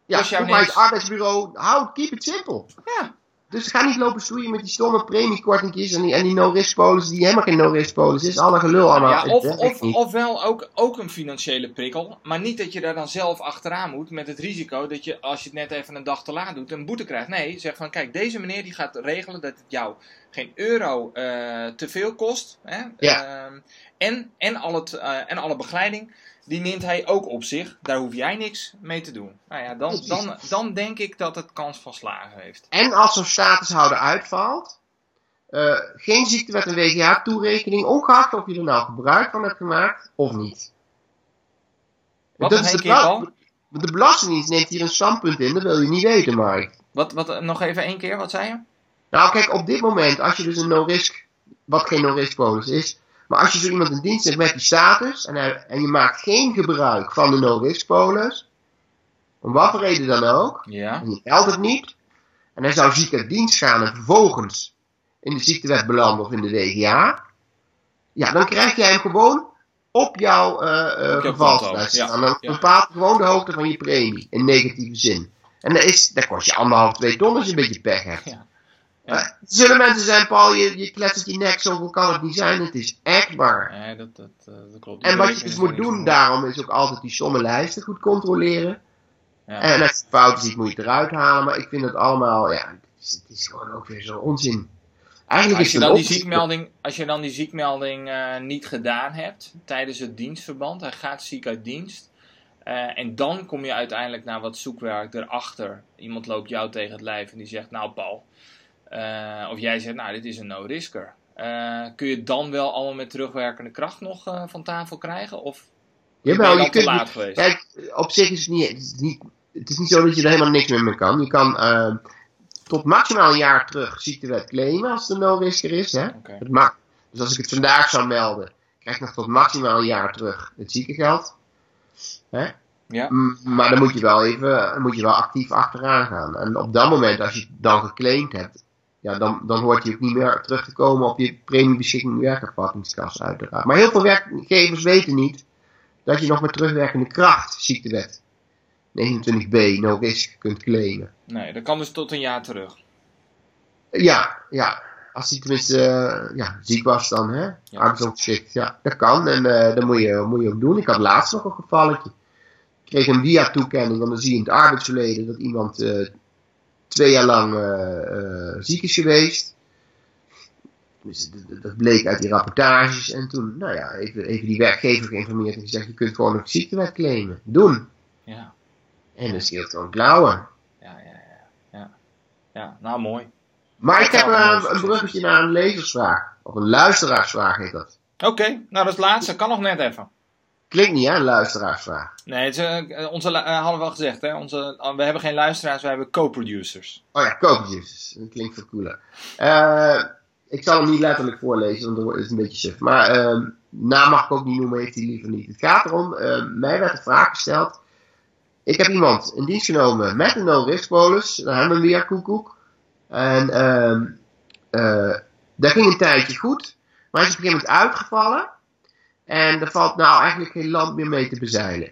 Speaker 3: ja,
Speaker 1: kost jou
Speaker 3: ook bij het arbeidsbureau, houd, keep it simple.
Speaker 1: Ja,
Speaker 3: Dus ga niet lopen stoeien met die stomme premiekortingjes en die, en die no-risk polis die helemaal geen no-risk polis is. Alle gelul allemaal.
Speaker 1: ja of, of, ofwel ook, ook een financiële prikkel, maar niet dat je daar dan zelf achteraan moet met het risico dat je, als je het net even een dag te laat doet, een boete krijgt. Nee, zeg van, kijk, deze meneer die gaat regelen dat het jou geen euro eh, te veel kost. Hè?
Speaker 3: Ja.
Speaker 1: Ehm, en, en, al het, eh, en alle begeleiding, die neemt hij ook op zich. Daar hoef jij niks mee te doen. Nou ja, dan, dan, dan denk ik dat het kans van slagen heeft.
Speaker 3: En als zo'n statushouder uitvalt, eh, geen ziektewet en WGH-toerekening, ongeacht of je er nou gebruik van hebt gemaakt of niet.
Speaker 1: Wat
Speaker 3: Dat is de, bela- de Belastingdienst neemt hier een standpunt in, dat wil je niet weten, Mark.
Speaker 1: Wat, wat, eh, nog even één keer, wat zei je?
Speaker 3: Nou, kijk, op dit moment, als je dus een no-risk, wat geen no-risk polis is, maar als je zo iemand in dienst hebt met die status en, hij- en je maakt geen gebruik van de no-risk polis, om wat voor reden dan ook,
Speaker 1: Ja.
Speaker 3: en je meldt het niet, en hij zou ziek uit dienst gaan en vervolgens in de ziektewet belanden of in de WGA, ja, dan krijg jij hem gewoon op jouw staan.
Speaker 1: ja,
Speaker 3: Dan
Speaker 1: ja.
Speaker 3: bepaalt gewoon de hoogte van je premie, in negatieve zin. En dat, is, dat kost je anderhalf, twee ton als je een beetje pech hebt.
Speaker 1: Ja.
Speaker 3: Maar er zullen mensen zijn, Paul, je, je kletst je nek, zoveel kan het niet zijn. Het is echt waar.
Speaker 1: Nee, dat, dat, eh, dat klopt.
Speaker 3: En wat je dus moet doen daarom is ook altijd die sommenlijsten goed controleren.
Speaker 1: Ja.
Speaker 3: En als het fout is, moet je het eruit halen. Maar ik vind het allemaal, ja, het is, het is gewoon ook weer zo onzin. Eigenlijk
Speaker 1: Als
Speaker 3: is
Speaker 1: je,
Speaker 3: het
Speaker 1: dan die ziekmelding, als je dan die ziekmelding eh, niet gedaan hebt tijdens het dienstverband, hij gaat ziek uit dienst. eh, en dan kom je uiteindelijk naar wat zoekwerk erachter. Iemand loopt jou tegen het lijf en die zegt, nou Paul, eh, of jij zegt, nou dit is een no-risker. Eh, kun je dan wel allemaal met terugwerkende kracht nog eh, van tafel krijgen? Of ben
Speaker 3: Jawel,
Speaker 1: je
Speaker 3: je kunt,
Speaker 1: laat geweest?
Speaker 3: Kijk, op zich is het niet, het is niet, het is niet zo dat je er helemaal niks meer mee kan. Je kan tot maximaal een jaar terug ziektewet claimen als het een no-risker is. Hè? Het mag. Dus als ik het vandaag zou melden, krijg ik nog tot maximaal een jaar terug het ziekengeld. Hè?
Speaker 1: Ja.
Speaker 3: Maar dan moet je wel even, moet je wel actief achteraan gaan. En op dat moment, als je het dan geclaimd hebt, ja, dan, dan hoort je ook niet meer terug te komen op je premiebeschikking werkervattingskas uiteraard. Maar heel veel werkgevers weten niet dat je nog met terugwerkende kracht ziektewet 29b no risk kunt claimen.
Speaker 1: Nee, dat kan dus tot een jaar terug.
Speaker 3: Ja, ja. Als hij tenminste eh, ja, ziek was dan, hè?
Speaker 1: Ja.
Speaker 3: Arbeidsongeschikt. Ja, dat kan. En eh, dat moet je, moet je ook doen. Ik had laatst nog een gevalletje. Ik kreeg een via-toekenning, want dan zie je in het arbeidsverleden dat iemand eh, twee jaar lang eh, eh, ziek is geweest. Dus dat- bleek uit die rapportages. En toen, nou ja, even, even die werkgever geïnformeerd en gezegd: je kunt gewoon een ziektewet claimen. Doen.
Speaker 1: Ja,
Speaker 3: En dat scheelt gewoon klauwen.
Speaker 1: ja, ja, ja. Ja, ja nou mooi.
Speaker 3: Maar ik heb
Speaker 1: mooi.
Speaker 3: een bruggetje naar een lezersvraag. Of een luisteraarsvraag heet dat.
Speaker 1: Oké, nou dat is het laatste, kan nog net even.
Speaker 3: Klinkt niet, hè, een luisteraarsvraag.
Speaker 1: Nee, het is, eh, onze, eh, hadden we al gezegd, hè? Onze, eh, we hebben geen luisteraars, we hebben co-producers.
Speaker 3: Oh ja, koopjes. Dat klinkt veel cooler. Eh, ik zal hem niet letterlijk voorlezen, want dan is een beetje suf. Maar eh, naam mag ik ook niet noemen, heeft hij liever niet. Het gaat erom, eh, mij werd de vraag gesteld. Ik heb iemand in dienst genomen met een no-risk. Dan hebben we weer koekoek. En ehm eh, dat ging een tijdje goed. Maar hij is op een gegeven moment uitgevallen. En er valt nou eigenlijk geen land meer mee te bezeilen.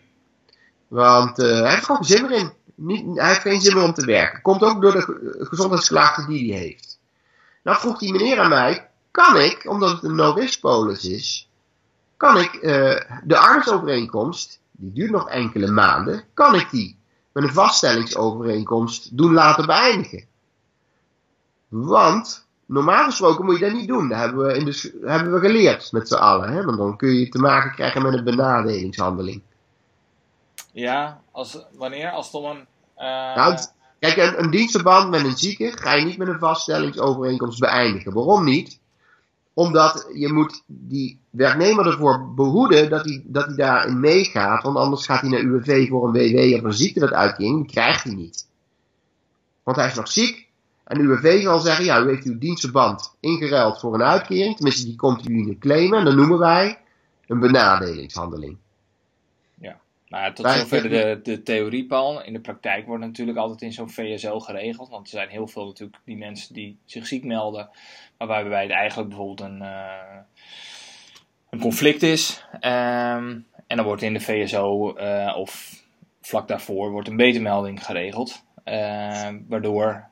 Speaker 3: Want eh, hij heeft gewoon zin meer. Niet, hij heeft geen zin meer om te werken. Komt ook door de ge- gezondheidsklachten die hij heeft. Nou vroeg die meneer aan mij, kan ik, omdat het een no-risk polis is, kan ik eh, de arbeidsovereenkomst, die duurt nog enkele maanden, kan ik die met een vaststellingsovereenkomst doen laten beëindigen? Want normaal gesproken moet je dat niet doen. Dat hebben we, in de, hebben we geleerd met z'n allen. Hè? Want dan kun je te maken krijgen met een benadelingshandeling.
Speaker 1: Ja, als, wanneer? Als het om een... eh,
Speaker 3: Nou, kijk, een, een dienstverband met een zieke ga je niet met een vaststellingsovereenkomst beëindigen. Waarom niet? Omdat je moet die werknemer ervoor behoeden dat hij, dat hij daarin meegaat. Want anders gaat hij naar UWV voor een WW of een ziektewet-uitkering. Die krijgt hij niet. Want hij is nog ziek. En UWV zal zeggen, ja, u heeft uw dienstverband ingeruild voor een uitkering. Tenminste, die komt u claimen. En dat noemen wij een benadelingshandeling.
Speaker 1: Nou ja, tot
Speaker 3: Wij-
Speaker 1: zover de, de theorie, Paul. In de praktijk wordt het natuurlijk altijd in zo'n VSO geregeld. Want er zijn heel veel natuurlijk die mensen die zich ziek melden. Waarbij bij het eigenlijk bijvoorbeeld een, eh, een conflict is. Ehm, en dan wordt in de VSO eh, of vlak daarvoor wordt een betermelding geregeld. Ehm, waardoor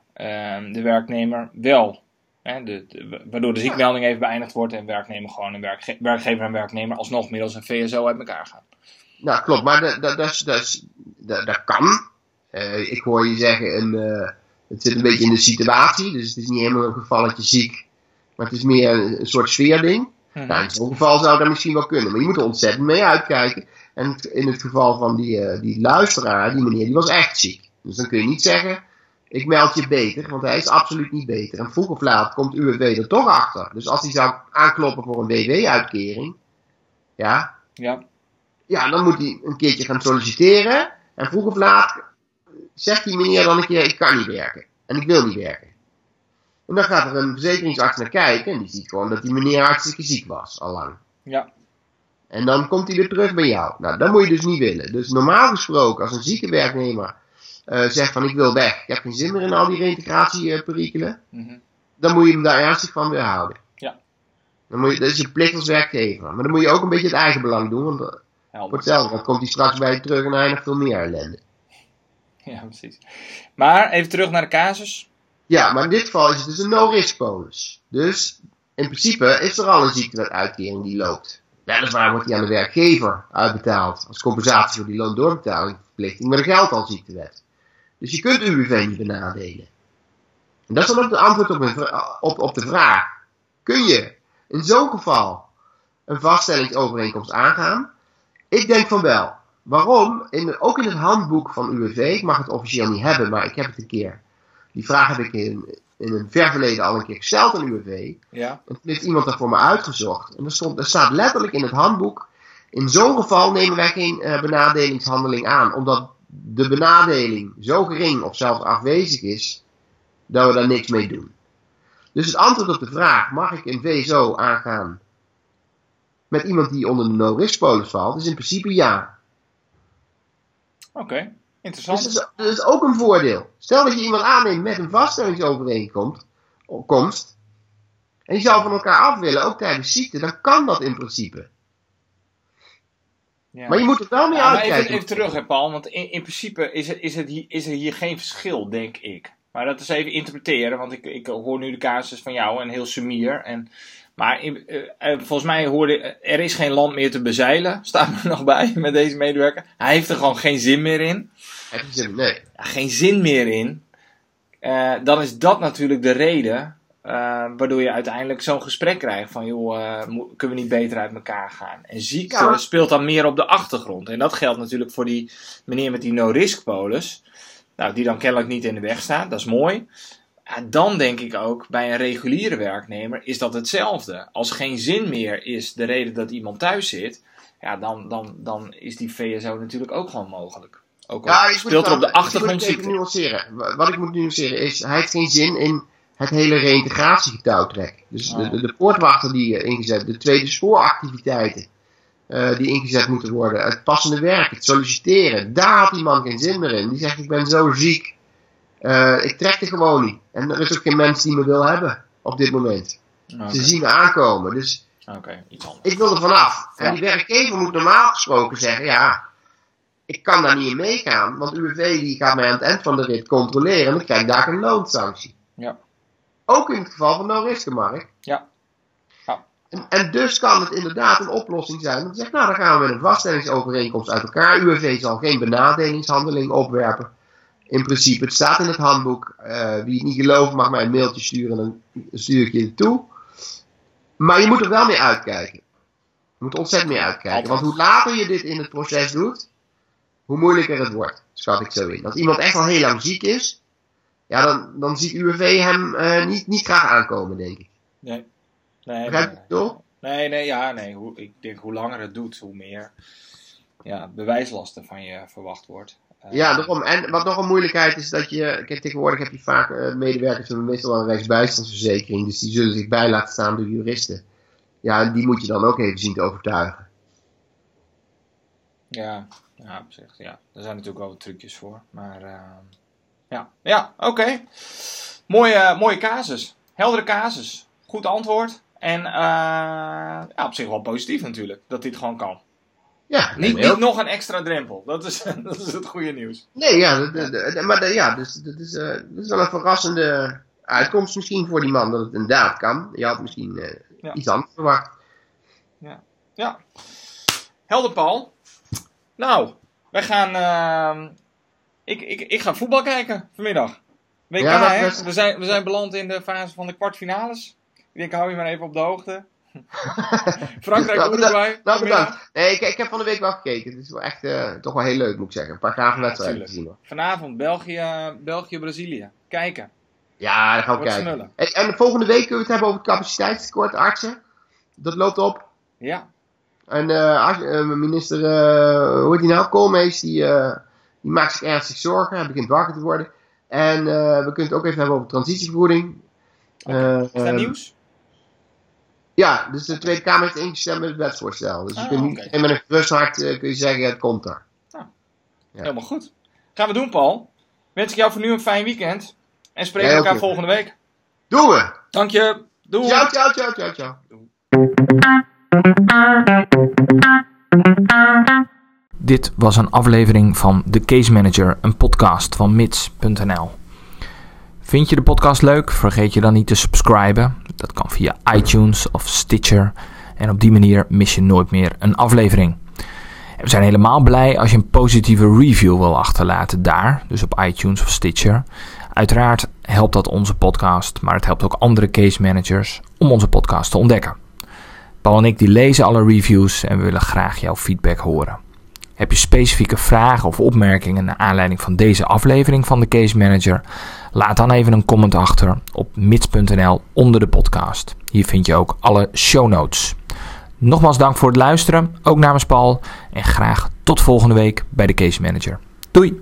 Speaker 1: de werknemer wel... Hè, de, de- waardoor de ziekmelding even beëindigd wordt en werknemer gewoon een werkge- werkgever en werknemer alsnog middels een VSO uit elkaar gaan.
Speaker 3: Nou, klopt, maar dat, dat, dat, dat, kan. Eh, ik hoor je zeggen, een, eh, het zit een beetje in de situatie, dus het is niet helemaal een gevalletje ziek, maar het is meer een, een soort sfeerding.
Speaker 1: Mhm.
Speaker 3: Nou, in zo'n geval zou dat misschien wel kunnen, maar je moet er ontzettend mee uitkijken. En in het geval van die, eh, die luisteraar, die meneer, die was echt ziek. Dus dan kun je niet zeggen, ik meld je beter, want hij is absoluut niet beter. En vroeg of laat komt UWV er toch achter. Dus als hij zou aankloppen voor een WW-uitkering, ja,
Speaker 1: Ja,
Speaker 3: ja, dan moet hij een keertje gaan solliciteren. En vroeg of laat zegt die meneer dan een keer, ik kan niet werken. En ik wil niet werken. En dan gaat er een verzekeringsarts naar kijken. En die ziet gewoon dat die meneer hartstikke ziek was, al lang.
Speaker 1: ja,
Speaker 3: En dan komt hij weer terug bij jou. Nou, dat moet je dus niet willen. Dus normaal gesproken, als een zieke werknemer eh, zegt van ik wil weg. Ik heb geen zin meer in al die reintegratieperikelen.
Speaker 1: mhm.
Speaker 3: Dan moet je hem daar ernstig van weerhouden.
Speaker 1: Ja.
Speaker 3: Dan moet je, dat is je plicht als werkgever. Maar dan moet je ook een beetje het eigen belang doen. Want eh, voor hetzelfde, dan komt hij straks bij je terug en nog veel meer ellende.
Speaker 1: Ja, precies. Maar even terug naar de casus.
Speaker 3: Ja, maar in dit geval is het dus een no-risk polis. Dus in principe is er al een ziektewetuitkering die loopt. Weliswaar wordt die aan de werkgever uitbetaald als compensatie voor die loondoorbetalingsverplichting, maar er geldt al ziektewet. Dus je kunt UWV niet benadelen. En dat is dan ook de antwoord op, vra- op, op de vraag. Kun je in zo'n geval een vaststellingsovereenkomst aangaan? Ik denk van wel. Waarom? In, ook in het handboek van UWV, ik mag het officieel niet hebben, maar ik heb het een keer die vraag heb ik in, in een ver verleden al een keer gesteld aan UWV.
Speaker 1: Ja.
Speaker 3: En toen heeft iemand dat voor me uitgezocht. En er, stond, er staat letterlijk in het handboek. In zo'n geval nemen wij geen eh, benadelingshandeling aan. Omdat de benadeling zo gering of zelfs afwezig is. Dat we daar niks mee doen. Dus het antwoord op de vraag: mag ik een VSO aangaan met iemand die onder de no-risk polis valt? Is in principe ja.
Speaker 1: Oké,
Speaker 3: Dus
Speaker 1: interessant.
Speaker 3: dat is, dat is ook een voordeel. Stel dat je iemand aanneemt met een vaststellingsovereenkomst, komst, en je zou van elkaar af willen, ook tijdens ziekte, dan kan dat in principe.
Speaker 1: Ja.
Speaker 3: Maar je moet er wel mee
Speaker 1: Ja, even,
Speaker 3: uitkijken.
Speaker 1: even terug, hè, Paul. Want in, in principe is, het, is, het is er hier geen verschil, denk ik. Maar dat is even interpreteren, want ik, ik hoor nu de casus van jou en heel sumier. En, maar in- eh, eh, volgens mij hoorde er is geen land meer te bezeilen, staat er nog bij met deze medewerker. Hij heeft er gewoon geen zin meer in.
Speaker 3: Je zin? Nee.
Speaker 1: Ja, geen zin meer in. Eh, dan is dat natuurlijk de reden eh, waardoor je uiteindelijk zo'n gesprek krijgt van joh, eh, kunnen we niet beter uit elkaar gaan? En ziekte
Speaker 3: Ja,
Speaker 1: speelt dan meer op de achtergrond. En dat geldt natuurlijk voor die meneer met die no-risk polis. Nou, die dan kennelijk niet in de weg staat, dat is mooi. Ja, dan denk ik ook, bij een reguliere werknemer is dat hetzelfde. Als geen zin meer is de reden dat iemand thuis zit, ja, dan, dan, dan is die VSO natuurlijk ook gewoon mogelijk. Ook al
Speaker 3: Ja, ik moet
Speaker 1: speelt er op de achtergrond ziekte.
Speaker 3: Wat ik moet nuanceren is, hij heeft geen zin in het hele reïntegratiegetouwtrek. Dus de, de, poortwachter die eh, ingezet, de tweede spooractiviteiten eh, die ingezet moeten worden, het passende werk, het solliciteren, daar had die man geen zin meer in. Die zegt, ik ben zo ziek, eh, ik trek er gewoon niet. En er is ook geen mens die me wil hebben op dit moment. Ze zien me aankomen, dus ik wil er vanaf. En die werkgever moet normaal gesproken zeggen, ja, ik kan daar niet in meegaan, want UWV die gaat mij aan het eind van de rit controleren en dan krijg ik daar een loonsanctie.
Speaker 1: Ja.
Speaker 3: Ook in het geval van no-risk, Mark.
Speaker 1: Ja. Ja.
Speaker 3: En, en dus kan het inderdaad een oplossing zijn. Dat je zegt, nou dan gaan we met een vaststellingsovereenkomst uit elkaar. UWV zal geen benadelingshandeling opwerpen. In principe, het staat in het handboek. Eh, wie het niet gelooft mag mij een mailtje sturen en dan stuur ik je het toe. Maar je moet er wel mee uitkijken. Je moet ontzettend mee uitkijken. Want hoe later je dit in het proces doet, hoe moeilijker het wordt. Schat ik zo in. Als iemand echt al heel lang ziek is, ja, dan, dan ziet UWV hem uh, niet, niet graag aankomen, denk ik.
Speaker 1: Nee. Nee,
Speaker 3: Begrijp je het toch?
Speaker 1: Nee, nee, ja, nee. Hoe, ik denk hoe langer het doet, hoe meer ja, bewijslasten van je verwacht wordt. Uh,
Speaker 3: Ja, daarom. En wat nog een moeilijkheid is dat je. Kijk, tegenwoordig heb je vaak uh, medewerkers van meestal een rechtsbijstandsverzekering. Dus die zullen zich bij laten staan door juristen. Ja, die moet je dan ook even zien te overtuigen.
Speaker 1: Ja, ja, op zich, ja. Er zijn natuurlijk wel wat trucjes voor. Maar uh, ja, ja oké. Okay. Mooie, mooie casus. Heldere casus. Goed antwoord. En uh, ja, op zich wel positief natuurlijk. Dat dit gewoon kan.
Speaker 3: Ja,
Speaker 1: niet, niet nog een extra drempel. Dat is, dat is het goede nieuws.
Speaker 3: Nee, ja, maar ja, dus, dat, is, uh, dat is wel een verrassende uitkomst misschien voor die man. Dat het inderdaad kan. Je had misschien uh, ja. iets anders verwacht.
Speaker 1: Ja, ja. Helder Paul. Nou, wij gaan. Ik, ik, ik ga voetbal kijken vanmiddag. WK, ja, hè? We, zijn, we zijn beland in de fase van de kwartfinales. Ik denk, hou je maar even op de hoogte. Frankrijk,
Speaker 3: nou,
Speaker 1: Uruguay.
Speaker 3: Nou, bedankt. Nee, ik, ik heb van de week wel gekeken. Het is wel echt uh, toch wel heel leuk, moet ik zeggen. Een paar gave wedstrijden te zien. Hoor.
Speaker 1: Vanavond België, België, Brazilië. Kijken.
Speaker 3: Ja, daar gaan we kijken. En, en volgende week kunnen we het hebben over het capaciteitstekort artsen. Dat loopt op.
Speaker 1: Ja.
Speaker 3: En uh, minister, uh, hoe heet die nou? Koolmees, die, die maakt zich ernstig zorgen. Hij begint wakker te worden. En we kunnen het ook even hebben over transitievergoeding.
Speaker 1: Okay. Is dat nieuws?
Speaker 3: Ja, dus de Tweede Kamer heeft ingestemd met het wetsvoorstel. Dus
Speaker 1: ah,
Speaker 3: je kunt niet
Speaker 1: okay.
Speaker 3: met een gerust hart kun je zeggen, het komt er.
Speaker 1: Ah, ja. Helemaal goed. Gaan we doen, Paul. Wens ik jou voor nu een fijn weekend. En spreken we elkaar volgende week.
Speaker 3: Doen we!
Speaker 1: Dank je. Doei.
Speaker 3: Ciao, ciao, ciao, ciao, ciao.
Speaker 4: Dit was een aflevering van The Case Manager, een podcast van mits.nl. Vind je de podcast leuk? Vergeet je dan niet te subscriben. Dat kan via iTunes of Stitcher. En op die manier mis je nooit meer een aflevering. We zijn helemaal blij als je een positieve review wil achterlaten daar, dus op iTunes of Stitcher. Uiteraard helpt dat onze podcast, maar het helpt ook andere case managers om onze podcast te ontdekken. Paul en ik die lezen alle reviews en we willen graag jouw feedback horen. Heb je specifieke vragen of opmerkingen naar aanleiding van deze aflevering van de Case Manager? Laat dan even een comment achter op mits.nl onder de podcast. Hier vind je ook alle show notes. Nogmaals dank voor het luisteren, ook namens Paul. En graag tot volgende week bij de Case Manager. Doei!